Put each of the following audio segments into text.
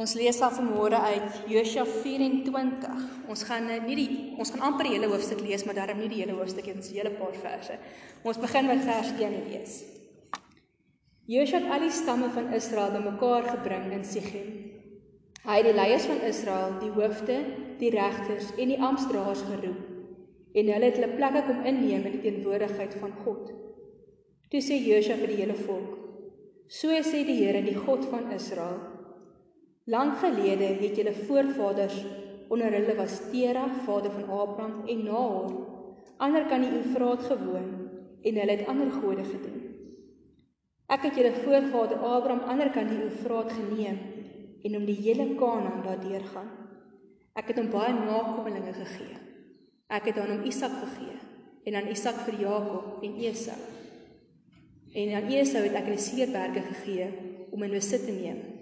Ons lees af vanmôre uit Josua 24. Ons gaan eh, nie die ons gaan amper die hele hoofstuk lees, maar daarom nie die hele hoofstuk nie, ons hele paar verse. Ons begin met vers 1 lees. Josua het al die stamme van Israel bymekaar gebring in Sichem. Hy het die leiers van Israel, die hoofde, die regters en die amptdraers geroep en hulle het hulle plekke kom inneem in die teenwoordigheid van God. Toe sê Josua vir die hele volk: So sê die Here, die God van Israel, Lang gelede het julle voorvaders onder hulle was Tera, vader van Abraham en Nahor, ander kan die Eufraat gewoon en hulle het ander gode gedien. Ek het julle voorvader Abraham ander kan die Eufraat geneem en om die hele Kanaan daardeur gaan. Ek het hom baie nakommelinge gegee. Ek het aan hom Isak gegee en aan Isak vir Jakob en Esau. En aan Esau het ek die Seerberge gegee om in besit te neem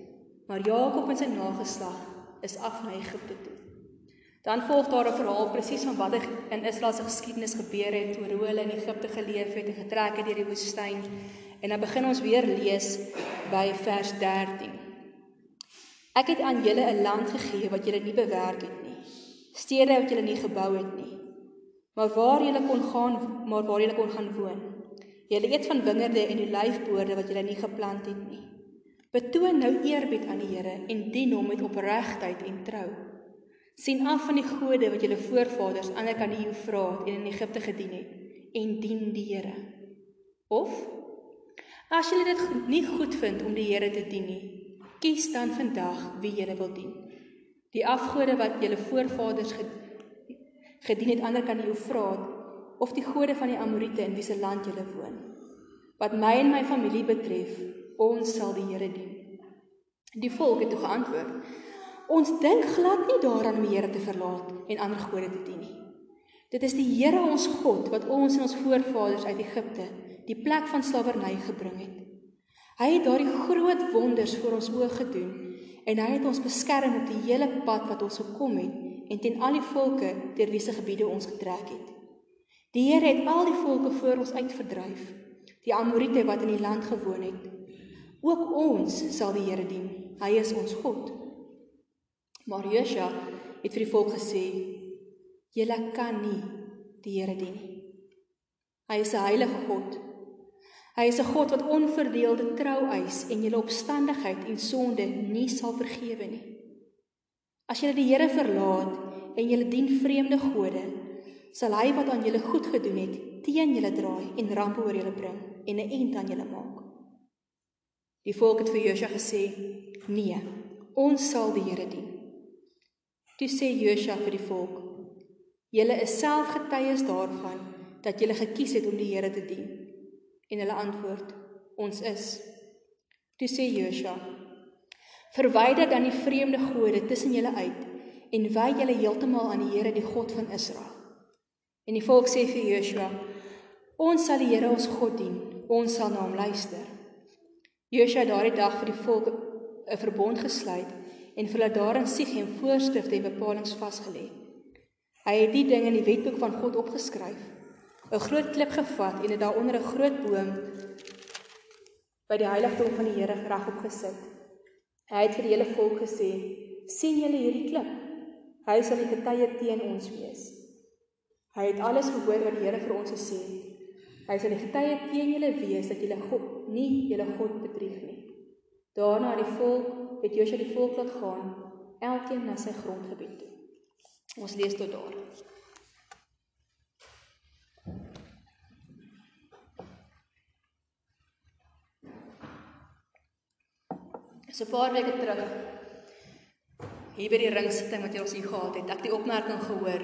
maar Jakob en sy nageslag is af na Egipte toe. Dan volg daar 'n verhaal presies van wat in Israel se geskiedenis gebeur het, hoe hulle in Egipte geleef het en getrek het deur die woestyn. En dan begin ons weer lees by vers 13. Ek het aan julle 'n land gegee wat julle nie bewerk het nie. Stede wat julle nie gebou het nie. Maar waar julle kon gaan, maar waar julle kon gaan woon. Julle eet van wingerde en olyfboorde wat julle nie geplant het nie. Betoon nou eerbied aan die Here en dien hom met opregtheid en trou. sien af van die gode wat julle voorvaders aan die kant die Eufraat en in Egipte gedien het en dien die Here. Of as julle dit nie goed vind om die Here te dien nie, kies dan vandag wie julle wil dien. Die afgode wat julle voorvaders gedien het aan die kant die Eufraat of die gode van die Amorite in wie se land julle woon. Wat my en my familie betref, ons sal die Here dien. Die volk het toe geantwoord: Ons dink glad nie daaraan om die Here te verlaat en ander gode te dien nie. Dit is die Here ons God wat ons en ons voorvaders uit Egipte, die plek van slawerny gebring het. Hy het daardie groot wonders voor ons oë gedoen en hy het ons beskerm op die hele pad wat ons gekom het en teen al die volke deur wie se gebiede ons getrek het. Die Here het al die volke voor ons uitverdryf, die Amorite wat in die land gewoon het Ook ons sal die Here dien. Hy is ons God. Maar Josua het vir die volk gesê: "Julle kan nie die Here dien nie. Hy is 'n heilige God. Hy is 'n God wat onverdeelde trou eis en julle opstandigheid en sonde nie sal vergewe nie. As julle die Here verlaat en julle dien vreemde gode, sal hy wat aan julle goed gedoen het, teen julle draai en rampe oor julle bring en 'n eind aan julle maak." Die volk het vir Josua gesê: "Nee, ons sal die Here dien." Toe sê Josua vir die volk: "Julle is self getuies daarvan dat julle gekies het om die Here te dien." En hulle antwoord: "Ons is." Toe sê Josua: "Verwyder dan die vreemde gode tussen julle uit en wy julle heeltemal aan die Here, die God van Israel." En die volk sê vir Josua: "Ons sal die Here ons God dien. Ons sal na hom luister." Josua het daardie dag vir die volk 'n verbond gesluit en vir hulle daarin Sichem voorskrifte en bepalinge vasgelê. Hy het die dinge in die wetboek van God opgeskryf. 'n Groot klip gevat en dit daaronder 'n groot boom by die heiligdom van die Here regop gesit. Hy het vir die hele volk gesê: "Sien julle hierdie klip? Hy sal die getuie teen ons wees." Hy het alles gehoor wat die Here vir ons gesê het. Hy sal die getuie teen julle wees dat julle God nie julle God bedrieg nie. Daarna die volk het Josua die volk laat gaan, elkeen na sy grondgebied toe. Ons lees tot daar. So 'n paar weke terug hier by die ringsitting wat jy ons hier gehad het, ek het die opmerking gehoor.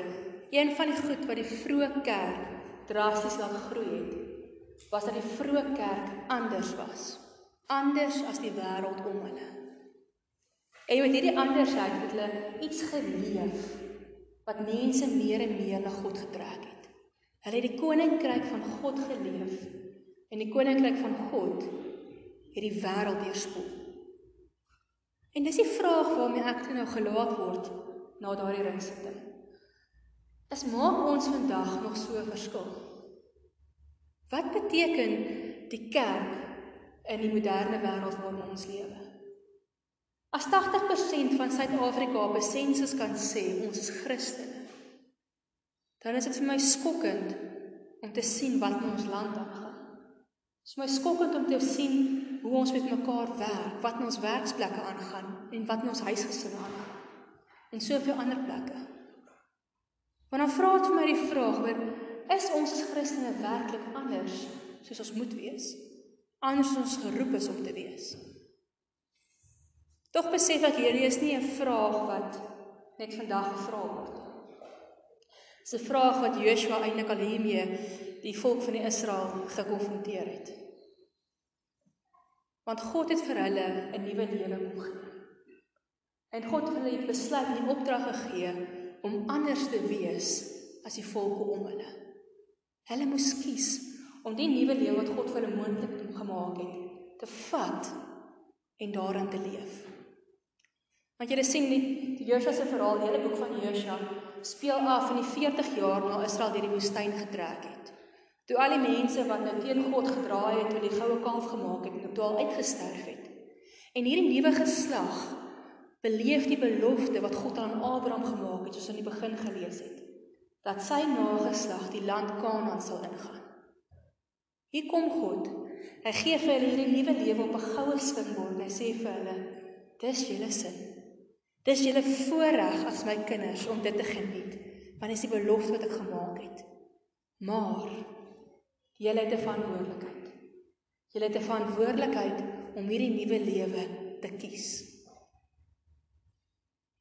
Een van die goed wat die vroeë kerk drasties laat groei het, was dat die vroeë kerk anders was. Anders as die wêreld om hulle. En met hierdie andersheid het hulle iets geleef wat mense meer en meer na God getrek het. Hulle het die koninkryk van God geleef en die koninkryk van God het die wêreld deurspoel. En dis die vraag waarmee ek nou gelaat word na daardie ringsitting. Is maak ons vandag nog so verskil? Wat beteken die kerk in die moderne wêreld waarin ons lewe? As 80% van Suid-Afrika op 'n sensus kan sê ons is Christene, dan is dit vir my skokkend om te sien wat in ons land aangaan. Dit is my skokkend om te sien hoe ons met mekaar werk, wat in ons werksplekke aangaan en wat in ons huisgesinne aangaan. En soveel ander plekke. Want dan vra dit vir my die vraag oor is ons as Christene werklik anders soos ons moet wees? Anders as ons geroep is om te wees. Tog besef ek hierdie is nie 'n vraag wat net vandag gevra word. Dis 'n vraag wat Joshua eintlik al hiermee die volk van die Israel gekonfronteer het. Want God het vir hulle 'n nuwe lewe kom gee. En God het hulle besluit en die opdrag gegee om anders te wees as die volke om hulle. Hulle moes kies om die nuwe lewe wat God vir hulle moontlik gemaak het, te vat en daarin te leef. Want julle sien die, die Josua se verhaal, die hele boek van Josua speel af in die 40 jaar na Israel deur die woestyn getrek het. Toe al die mense wat nou teen God gedraai het, toe die goue kalf gemaak het en toe al uitgesterf het. En hierdie nuwe geslag beleef die belofte wat God aan Abraham gemaak het, soos in die begin gelees het, dat sy nageslag die land Kanaan sal ingaan. Hier kom God. Hy gee vir hulle hierdie nuwe lewe op 'n goue spinbord. Hy sê vir hulle: "Dis julle sin. Dis julle voorreg as my kinders om dit te geniet, want dit is die belofte wat ek gemaak het. Maar julle het 'n verantwoordelikheid. Julle het 'n verantwoordelikheid om hierdie nuwe lewe te kies."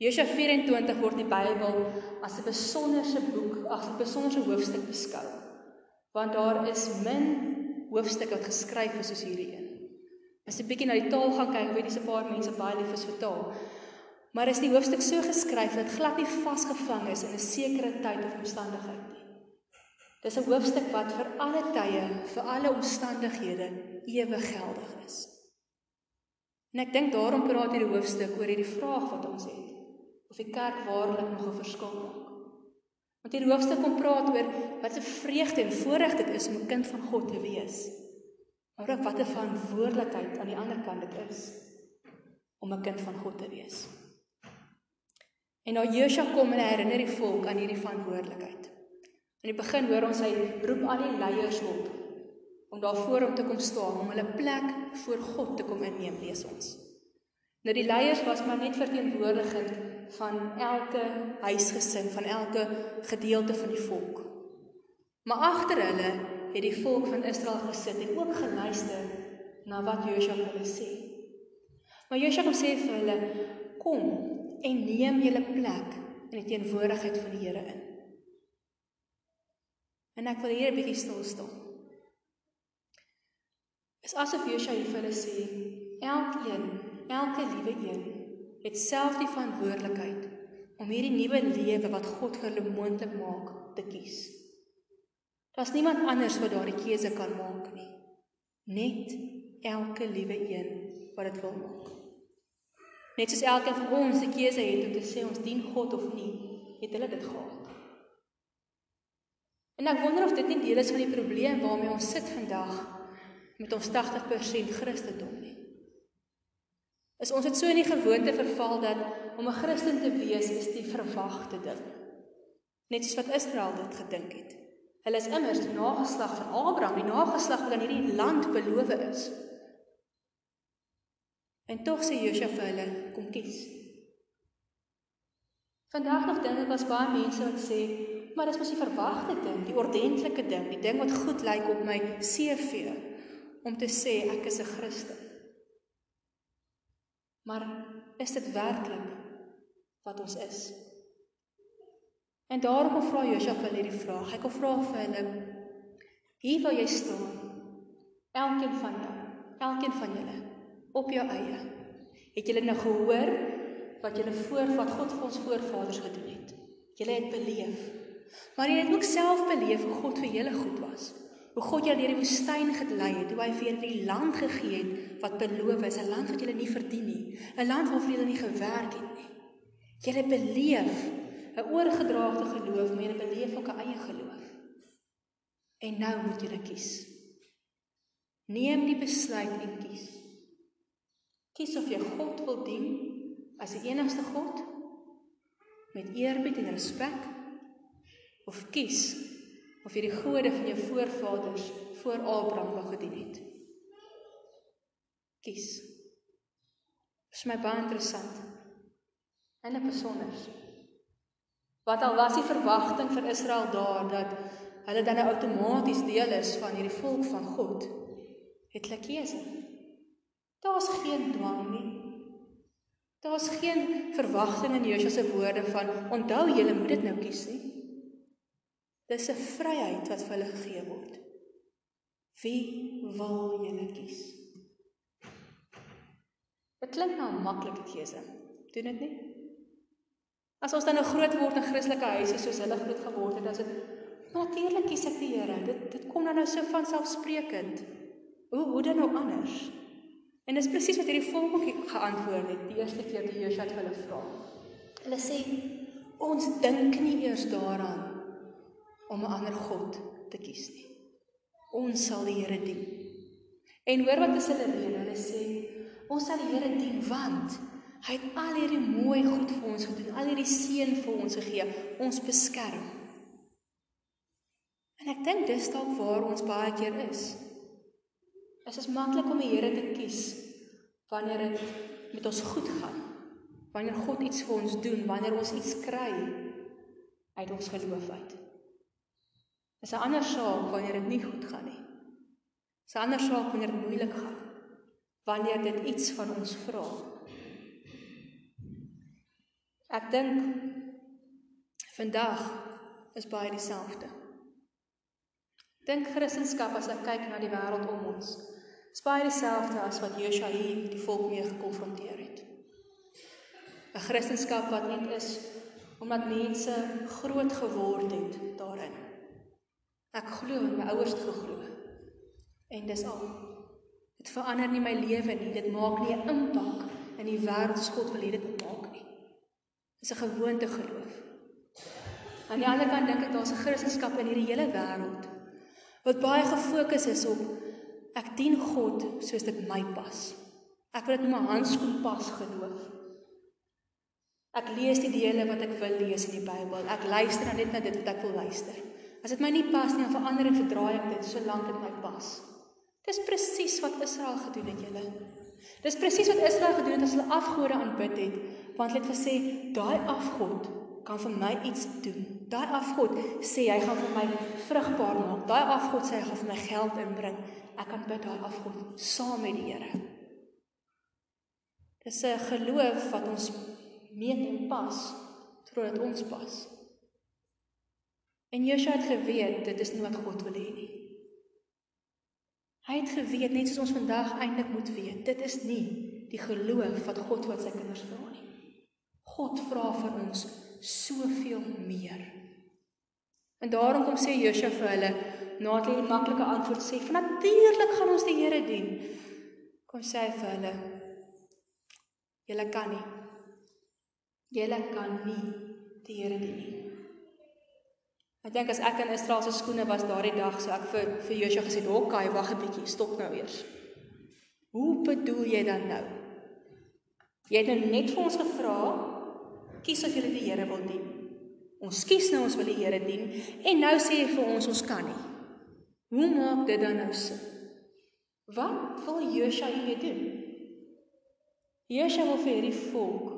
Josua 24 word in die Bybel as 'n besonderse boek, as 'n besonderse hoofstuk beskou. Want daar is min hoofstukke wat geskryf is soos hierdie een. As jy bietjie na die taal gaan kyk, weet jy se paar mense baie lief is vir taal. Maar is die hoofstuk so geskryf dat glad nie vasgevang is in 'n sekere tyd of omstandigheid nie. Dis 'n hoofstuk wat vir alle tye, vir alle omstandighede ewig geldig is. En ek dink daarom praat hierdie hoofstuk oor hierdie vraag wat ons het of die kerk waarlik nog 'n verskil maak. Want hierdie hoofstuk kom praat oor wat 'n vreugde en voorreg dit is om 'n kind van God te wees. Maar ook wat 'n verantwoordelikheid aan die ander kant dit is om 'n kind van God te wees. En nou Joshua kom en herinner die volk aan hierdie verantwoordelikheid. In die begin hoor ons hy roep al die leiers op om daarvoor om te kom staan om hulle plek voor God te kom inneem, lees ons. Nou die leiers was maar net verteenwoordigend van elke huisgesin, van elke gedeelte van die volk. Maar agter hulle het die volk van Israel gesit en ook geluister na wat Josua hulle sê. Maar Josua kom sê vir hulle: "Kom en neem julle plek in die teenwoordigheid van die Here in." En ek wil hier 'n bietjie stil staan. Is asof Josua vir hulle sê: "Elkeen, elke liewe een het self die verantwoordelikheid om hierdie nuwe lewe wat God vir hulle moontlik maak te kies. Daar's niemand anders wat daardie keuse kan maak nie. Net elke liewe een wat dit wil maak. Net soos elkeen van ons die keuse het om te sê ons dien God of nie, het hulle dit gehad. En ek wonder of dit nie deel is van die probleem waarmee ons sit vandag met ons 80% Christendom nie is ons het so in die gewoonte verval dat om 'n Christen te wees is die verwagte ding. Net soos wat Israel dit gedink het. Hulle is immers die nageslag van Abraham, die nageslag wat aan hierdie land beloof is. En tog sê Josua vir hulle, kom kies. Vandag nog dink ek as baie mense wat sê, maar dis mos die verwagte ding, die ordentlike ding, die ding wat goed lyk op my CV om te sê ek is 'n Christen. Maar is dit werklik wat ons is? En daarom vra Josua vir hulle die vraag. Hy kom vra vir hulle: Hier waar jy staan, elkeen van jou, elkeen van julle op jou eie. Het julle nou gehoor wat julle voor wat God vir ons voorvaders gedoen het? Julle het beleef. Maar jy het ook self beleef hoe God vir julle goed was hoe God jou deur die woestyn gelei het, hoe hy vir julle die land gegee het wat beloof is, 'n land wat julle nie verdien nie, 'n land waarvoor julle nie gewerk het nie. Julle beleef 'n oorgedraagde geloof, maar julle beleef ook 'n eie geloof. En nou moet julle kies. Neem die besluit en kies. Kies of jy God wil dien as die enigste God met eerbied en respek of kies of jy die gode van jou voorvaders voor Abraham wou gedien het. Kies. Dit is my baie interessant. En 'n besonder. Wat al was die verwagting vir Israel daar dat hulle dan nou outomaties deel is van hierdie volk van God, het hulle keuse. Daar's geen dwang nie. Daar's geen verwagting in Jesus se woorde van onthou julle moet dit nou kies nie. Dis 'n vryheid wat vir hulle gegee word. Wie wil julle kies? Klink nou 'n maklike keuse. Doen dit nie? As ons dan nou groot word in Christelike huise soos hulle groot geword het, dan is dit natuurlik kies ek die Here. Dit dit kom dan nou so van selfsprekend. Hoe hoe dan nou anders? En dis presies wat hierdie volk ook geantwoord het die eerste keer toe Josua hulle vra. Hulle sê ons dink nie eers daaraan om 'n ander god te kies nie. Ons sal die Here dien. En hoor wat is hulle rede? Hulle sê ons sal die Here dien want hy het al hierdie mooi goed vir ons gedoen, al hierdie seën vir ons gegee, ons beskerm. En ek dink dis dalk waar ons baie keer is. Dit is maklik om die Here te kies wanneer dit met ons goed gaan. Wanneer God iets vir ons doen, wanneer ons iets kry uit ons geloof uit. Dis 'n ander saak wanneer dit nie goed gaan nie. Dis 'n ander saak wanneer dit moeilik gaan. Wanneer dit iets van ons vra. Ek dink vandag is baie dieselfde. Dink Christendom as ek kyk na die wêreld om ons. Is baie dieselfde as wat Joshua hier die volk mee gekonfronteer het. 'n Christendom wat net is omdat mense groot geword het daarin. Ek glo my ouers het geglo. En dis al. Dit verander nie my lewe nie. Dit maak nie 'n impak in die wêreld as God wil hê dit moet maak nie. Dis 'n gewoonte geloof. Aan die ander kant dink ek daar's 'n Christendom in hierdie hele wêreld wat baie gefokus is op ek dien God soos dit my pas. Ek wil dit noem 'n handskoen pas geloof. Ek lees die dele wat ek wil lees in die Bybel. Ek luister net na dit wat ek wil luister. As dit my nie pas nie, dan verander en verdraai ek dit solank dit my pas. Dis presies wat Israel gedoen het, julle. Dis presies wat Israel gedoen het as hulle afgode aanbid het, want hulle het gesê daai afgod kan vir my iets doen. Daai afgod sê hy gaan vir my vrugbaar maak. Daai afgod sê hy gaan vir my geld inbring. Ek kan bid daai afgod saam met die Here. Dis 'n geloof wat ons meet en pas totdat ons pas. En Joshua het geweet dit is nie wat God wil hê nie. Hy het geweet net soos ons vandag eintlik moet weet, dit is nie die geloof wat God wat sy kinders vra nie. God vra vir ons soveel meer. En daarom kom sê Joshua vir hulle, nadat hy 'n maklike antwoord sê, "Natuurlik gaan ons die Here dien." Kom sê hy vir hulle, "Julle kan nie. Julle kan nie die Here dien nie." Ek dink as ek in Israel se skoene was daardie dag, sou ek vir vir Joshua gesê, "Hokkie, wag 'n bietjie, stop nou eers." Hoe bedoel jy dan nou? Jy het nou net vir ons gevra, kies of jy die Here wil dien. Ons kies nou ons wil die Here dien en nou sê jy vir ons ons kan nie. Hoe maak dit dan nou sin? Wat wil Joshua hiermee doen? Joshua wil vir hierdie volk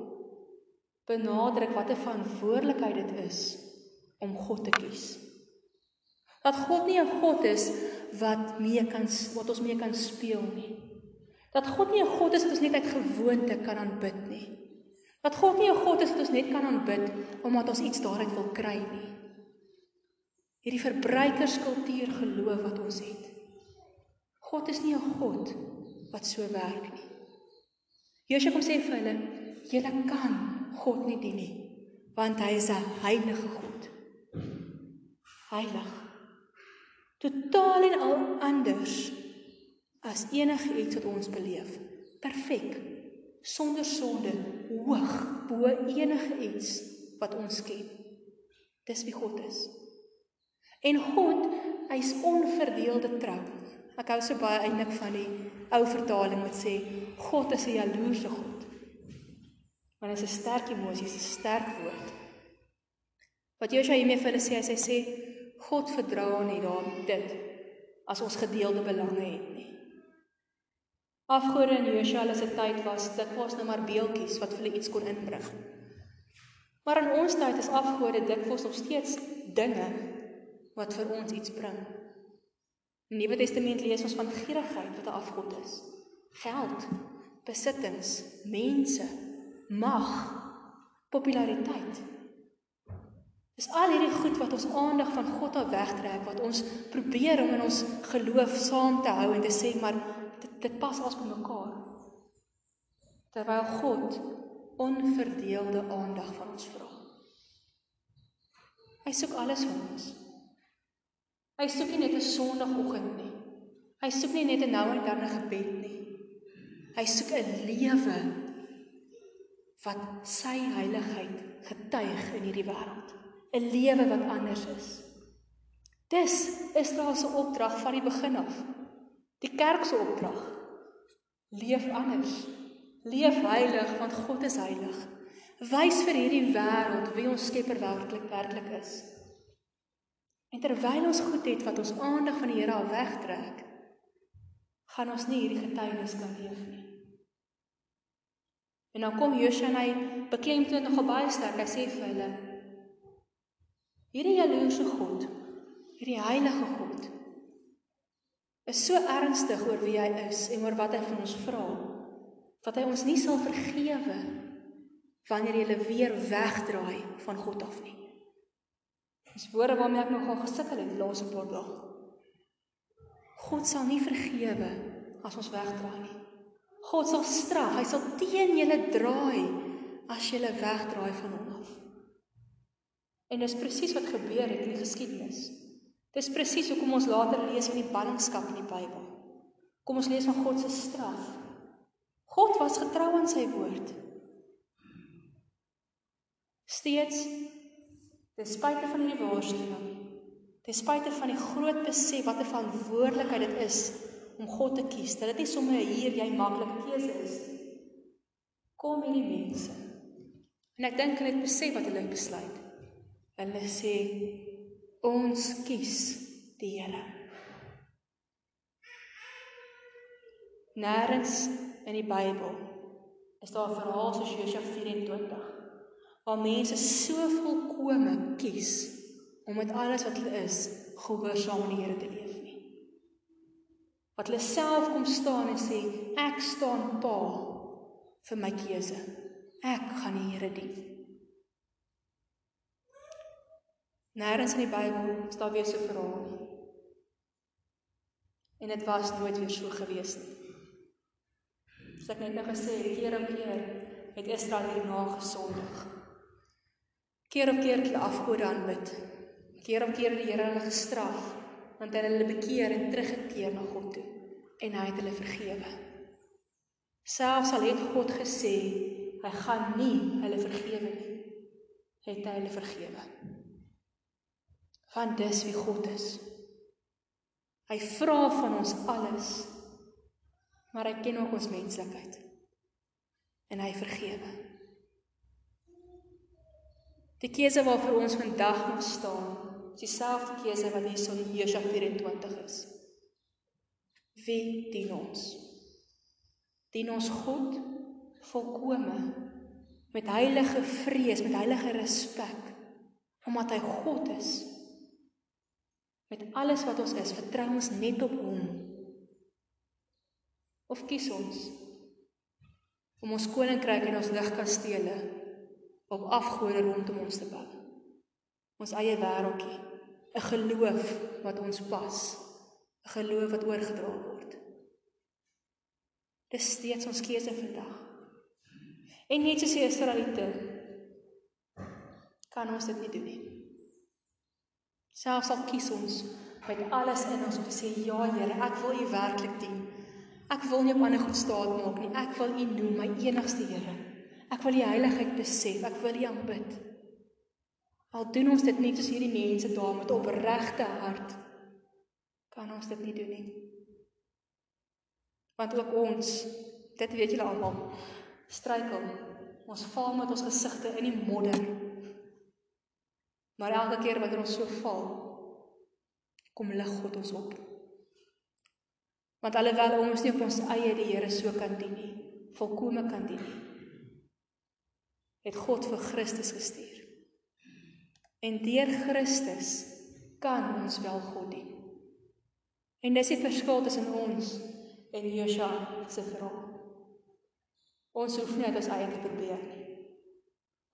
benadruk wat 'n verantwoordelikheid dit is om God te kies. Dat God nie 'n God is wat mee kan wat ons mee kan speel nie. Dat God nie 'n God is wat ons net uit gewoonte kan aanbid nie. Dat God nie 'n God is wat ons net kan aanbid omdat ons iets daaruit wil kry nie. Hierdie verbruikerskultuur geloof wat ons het. God is nie 'n God wat so werk nie. Joshua kom sê vir hulle, julle kan God nie dien nie, want hy is 'n heilige God heilig. Totaal en al anders as enige iets wat ons beleef. Perfek. Sonder sonde, hoog bo enige iets wat ons ken. Dis wie God is. En God, hy's onverdeelde trou. Ek hou so baie eintlik van die ou vertaling wat sê God is 'n jaloerse God. Want dit is 'n sterk emosie, 'n sterk woord. Wat Josua hiermee vir hulle sê, hy sê God verdra nie daar dit as ons gedeelde belange het nie. Afgode in Josua se tyd was dit was nou maar beeltjies wat hulle iets kon inbring. Maar in ons tyd is afgode dikwels nog steeds dinge wat vir ons iets bring. In Nuwe Testament lees ons van gierigheid wat 'n afgod is. Geld, besittings, mense, mag, populariteit. Dis al hierdie goed wat ons aandag van God af wegtrek, wat ons probeer om in ons geloof saam te hou en te sê maar dit dit pas as by mekaar. Terwyl God onverdeelde aandag van ons vra. Hy soek alles van ons. Hy soek nie net 'n Sondagoggend nie. Hy soek nie net 'n nou en dan 'n gebed nie. Hy soek 'n lewe wat sy heiligheid getuig in hierdie wêreld. 'n Lewe wat anders is. Dis Israel se opdrag van die begin af. Die kerk se opdrag. Leef anders. Leef heilig want God is heilig. Wys vir hierdie wêreld wie ons Skepper werklik werklik is. En terwyl ons goed het wat ons aandag van die Here al wegtrek, gaan ons nie hierdie getuienis kan leef nie. En dan kom Josua en hy beklemtoon nogal baie sterk. Hy sê vir hulle: Hierdie jaloerse God, hierdie heilige God, is so ernstig oor wie hy is en oor wat hy van ons vra, dat hy ons nie sal vergewe wanneer jy weer wegdraai van God af nie. Dis woorde waarmee ek nogal gesukkel het die laaste paar dae. God sal nie vergewe as ons wegdraai nie. God sal straf, hy sal teen julle draai as julle wegdraai van hom af. En dis presies wat gebeur het in die geskiedenis. Dis presies hoekom ons later lees van die ballingskap in die Bybel. Kom ons lees van God se straf. God was getrou aan sy woord. Steeds Ten spyte van hierdie waarskuwing, ten spyte van die groot besef wat 'n verantwoordelikheid dit is om God te kies, dat dit nie sommer hier jy maklike keuse is. Kom hierdie mense. En ek dink hulle het besef wat hulle besluit. Hulle sê ons kies die Here. Nêrens in die Bybel is daar 'n verhaal soos Josua 24 waar mense so volkome kies om met alles wat hulle is gehoorsaam aan die Here te leef nie. Wat hulle self kom staan en sê ek staan pa vir my keuse. Ek gaan die Here dien. Nêrens in die Bybel staan weer so verhaal nie. En dit was nooit weer so gewees nie. Soos ek net nou gesê het, keer op keer het Israel hierna gesondig keer op keer hulle afgode aanbid. Keer op keer die Here hulle gestraf want hy het hulle bekeer en teruggekeer na God toe en hy het hulle vergewe. Selfs al het God gesê hy gaan nie hulle vergewe nie, het hy hulle vergewe. Want dis wie God is. Hy vra van ons alles, maar hy ken ook ons menslikheid. En hy vergewe. Die keuse waarvoor ons vandag moet staan, is dieselfde keuse wat hier in Josua 24 is. Wie dien ons? Dien ons God volkome met heilige vrees, met heilige respek omdat hy God is. Met alles wat ons is, vertrou ons net op hom. Of kies ons om ons koninkryk en ons ligkastele op afgode rondom ons te bou. Ons eie wêreldjie, 'n geloof wat ons pas, 'n geloof wat oorgedra word. Dis steeds ons keuse vandag. En net soos die Israeliete kan ons dit nie doen nie. Selfs al kies ons met alles in ons om te sê ja Here, ek wil U werklik dien. Ek wil nie op ander goed staat maak nie. Ek wil U noem my enigste Here. Ek wil die heiligheid besef, ek wil U aanbid. Al doen ons dit nie soos hierdie mense daar met opregte hart kan ons dit nie doen nie. Want ook ons, dit weet julle almal, struikel Ons val met ons gesigte in die modder. Maar elke keer wanneer ons so val, kom lig God ons op. Want alhoewel ons nie op ons eie die Here so kan dien nie, volkome kan dien nie, het God vir Christus gestuur. En deur Christus kan ons wel God dien. En dis die verskil tussen ons en Josua se vrou. Ons hoef nie uit ons eie te probeer nie.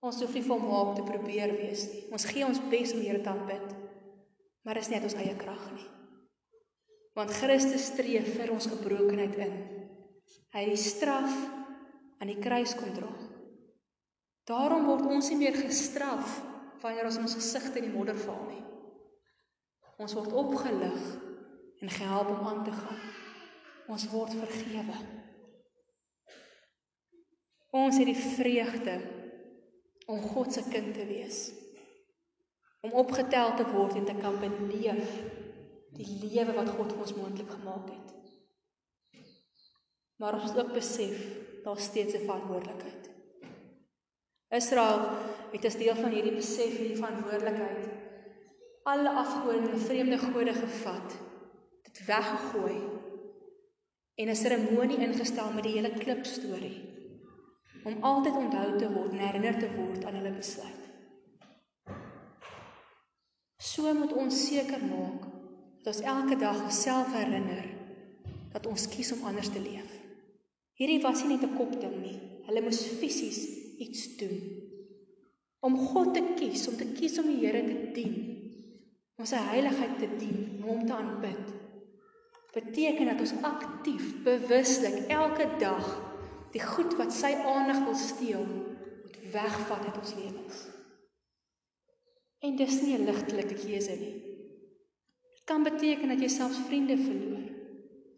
Ons hoef nie volmaak te probeer wees nie. Ons gee ons bes om Here te aanbid. Maar dis nie uit ons eie krag nie. Want Christus tree vir ons gebrokenheid in. Hy het die straf aan die kruis kom dra. Daarom word ons nie meer gestraf wanneer ons ons gesigte in die modder val nie. Ons word opgelig en gehelp om aan te gaan. Ons word vergewe. Ons het die vreugde om God se kind te wees. Om opgetel te word en te kan beleef die lewe wat God vir ons moontlik gemaak het. Maar ons moet ook besef daar's steeds 'n verantwoordelikheid. Israel het as deel van hierdie besef hierdie verantwoordelikheid alle afgode en vreemde gode gevat, dit weggegooi en 'n seremonie ingestel met die hele klip storie om altyd onthou te word en herinner te word aan hulle besluit. So moet ons seker maak dat ons elke dag onsself herinner dat ons kies om anders te leef. Hierdie was nie net 'n kopding nie. Hulle moes fisies iets doen. Om God te kies, om te kies om die Here te dien, om sy heiligheid te dien, om hom te aanbid, beteken dat ons aktief, bewuslik elke dag die goed wat sy aandag wil steel, moet wegvat uit ons lewens. En dis nie 'n ligtelike keuse nie. Dit kan beteken dat jy selfs vriende verloor.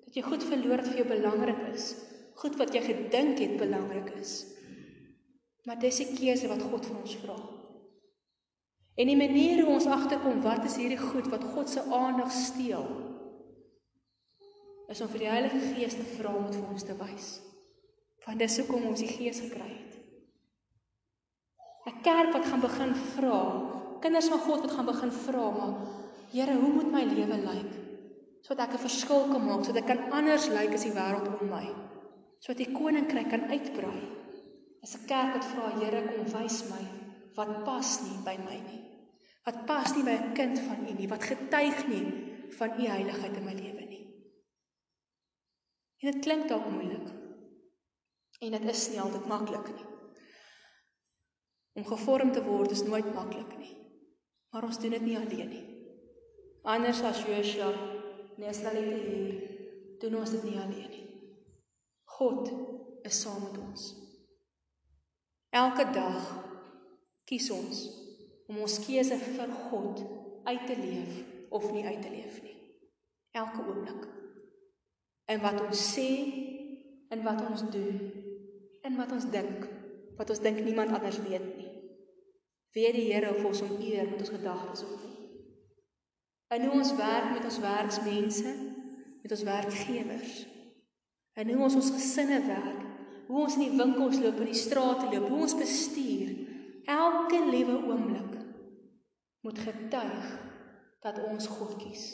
Dat jy goed verloor wat vir jou belangrik is, goed wat jy gedink het belangrik is. Maar dis 'n keuse wat God van ons vra. En die manier hoe ons agterkom wat is hierdie goed wat God se aandag steel, is om vir die Heilige Gees te vra om dit vir ons te wys. Want dis hoekom ons die Gees gekry het. 'n Kerk wat gaan begin vra, kinders van God wat gaan begin vra, maar Here, hoe moet my lewe lyk? Sodat ek 'n verskil kan maak, sodat ek kan anders lyk as die wêreld om my. Sodat die koninkryk kan uitbrei. As 'n kerk wat vra, Here, kom wys my wat pas nie by my nie. Wat pas nie by 'n kind van U nie, wat getuig nie van U heiligheid in my lewe nie. En dit klink dalk moeilik. En dit is nie altyd maklik nie. Om gevorm te word is nooit maklik nie. Maar ons doen dit nie alleen nie. Anders as Joshua, neerstelling hier, doen ons dit nie alleen nie. God is saam met ons. Elke dag kies ons om ons keuse vir God uit te leef of nie uit te leef nie. Elke oomblik in wat ons sê, in wat ons doen, in wat ons dink, wat ons dink niemand anders weet nie. Weet die Here of ons hom eer met ons gedagtes of nie. En hoe ons werk met ons werksmense, met ons werkgewers. En hoe ons ons gesinne werk, hoe ons in die winkels loop, in die strate loop, hoe ons bestuur, elke liewe oomblik moet getuig dat ons God kies.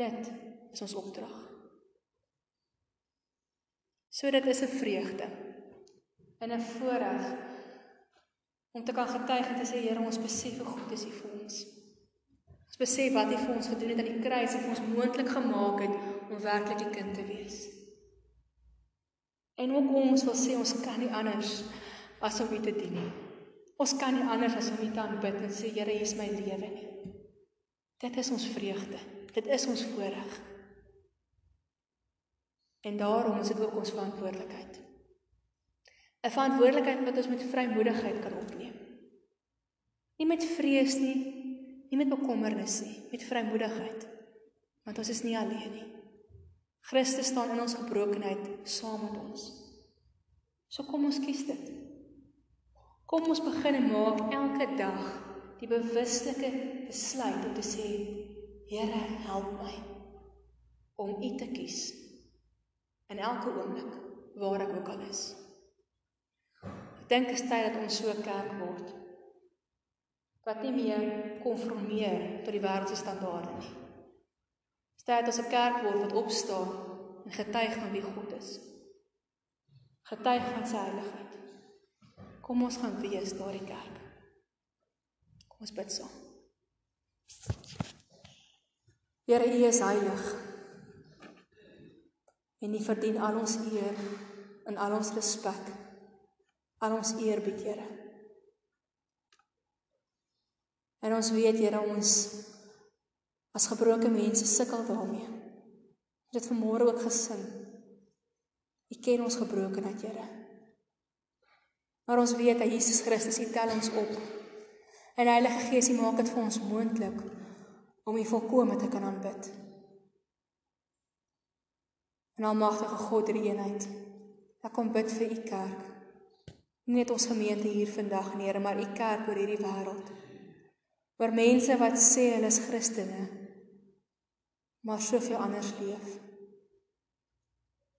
Dit is ons opdrag. So dit is 'n vreugde en 'n voorreg om te kan getuig en te sê Here ons besef hoe goed is U vir ons. Ons besef wat U vir ons gedoen het aan die kruis en ons moontlik gemaak het om werklik die kind te wees. En ook ons wil sê ons kan nie anders as om U te dien nie. Ons kan nie anders as om U te aanbid en sê Here hier is my lewe nie. Dit is ons vreugde. Dit is ons voorreg. En daarom is dit ook ons verantwoordelikheid. 'n Verantwoordelikheid wat ons met vrymoedigheid kan opneem. Nie met vrees nie, nie met bekommernis nie, met vrymoedigheid. Want ons is nie alleen nie. Christus staan in ons gebrokenheid saam met ons. So kom ons kies dit. Kom ons begin maak elke dag die bewuslike besluit om te sê Here, help my om U te kies in elke oomblik waar ek ook al is. Ek dink is tyd dat ons so kerk word. Wat nie meer konformeer tot die wêreld se standaarde nie. Staat as 'n kerk word wat opstaan en getuig van wie God is. Getuig van sy heiligheid. Kom ons gaan wees daardie kerk. Kom ons bid saam. Here, U is heilig. En U verdien al ons eer en al ons respek. Al ons eerbied, Here. En ons weet, Here, ons as gebroke mense sukkel daarmee. Het vanmôre ook gesing. U ken ons gebrokenheid, Here. Maar ons weet dat Jesus Christus U tel ons op. En Heilige Gees, U maak dit vir ons moontlik om U volkome te kan aanbid. En almagtige God, die eenheid. Ek kom bid vir U kerk. Nie net ons gemeente hier vandag, Here, maar U kerk oor hierdie wêreld. Oor mense wat sê hulle is Christene, maar soveel anders leef.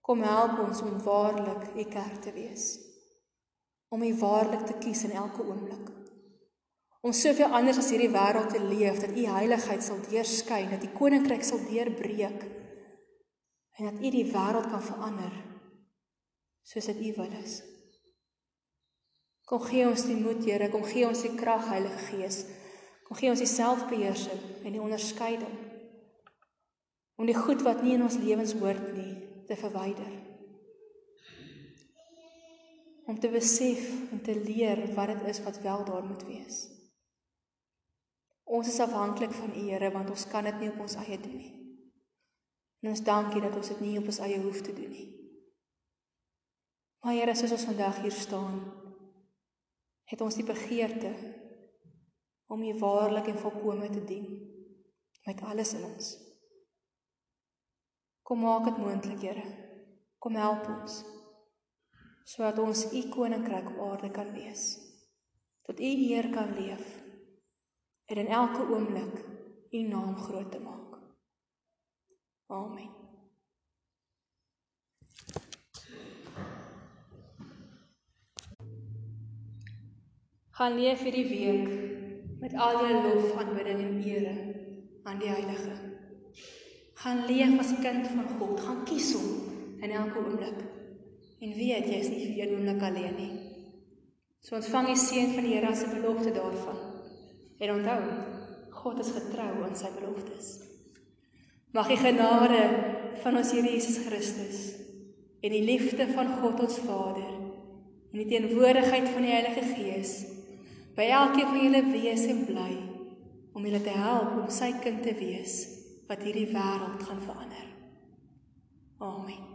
Kom help ons om waarlik U kerk te wees. Om U waarlik te kies in elke oomblik. Om soveel anders as hierdie wêreld te leef dat U heiligheid sal deurskyn, dat U koninkryk sal deurbreek en dat U die wêreld kan verander soos dit U wil is. Kom gee ons die moed, Here, kom gee ons die krag, Heilige Gees. Kom gee ons die selfbeheersing en die onderskeiding om die goed wat nie in ons lewens hoort nie te verwyder. Om te besef en te leer wat dit is wat wel daar moet wees. Ons is afhanklik van U Here want ons kan dit nie op ons eie doen nie. En ons dankie dat ons dit nie op ons eie hoef te doen nie. Maar Here, soos ons vandag hier staan, het ons die begeerte om U waarlik en volkome te dien met alles in ons. Kom maak dit moontlik, Here. Kom help ons sodat ons u koninkryk op aarde kan wees. Tot u eer kan leef en in elke oomblik u naam groot te maak. Amen. Gaan leef hierdie week met al jou lof, aanbidding en ere aan die Heilige gaan leef as kind van God, gaan kies hom in elke oomblik. En weet jy is nie vir een oomblik alleen nie. So ontvang die seën van die Here as 'n belofte daarvan. En onthou, God is getrou aan sy beloftes. Mag die genade van ons Here Jesus Christus en die liefde van God ons Vader en die teenwoordigheid van die Heilige Gees by elkeen van julle wees en bly om julle te help om sy kind te wees wat hierdie wêreld gaan verander. Amen.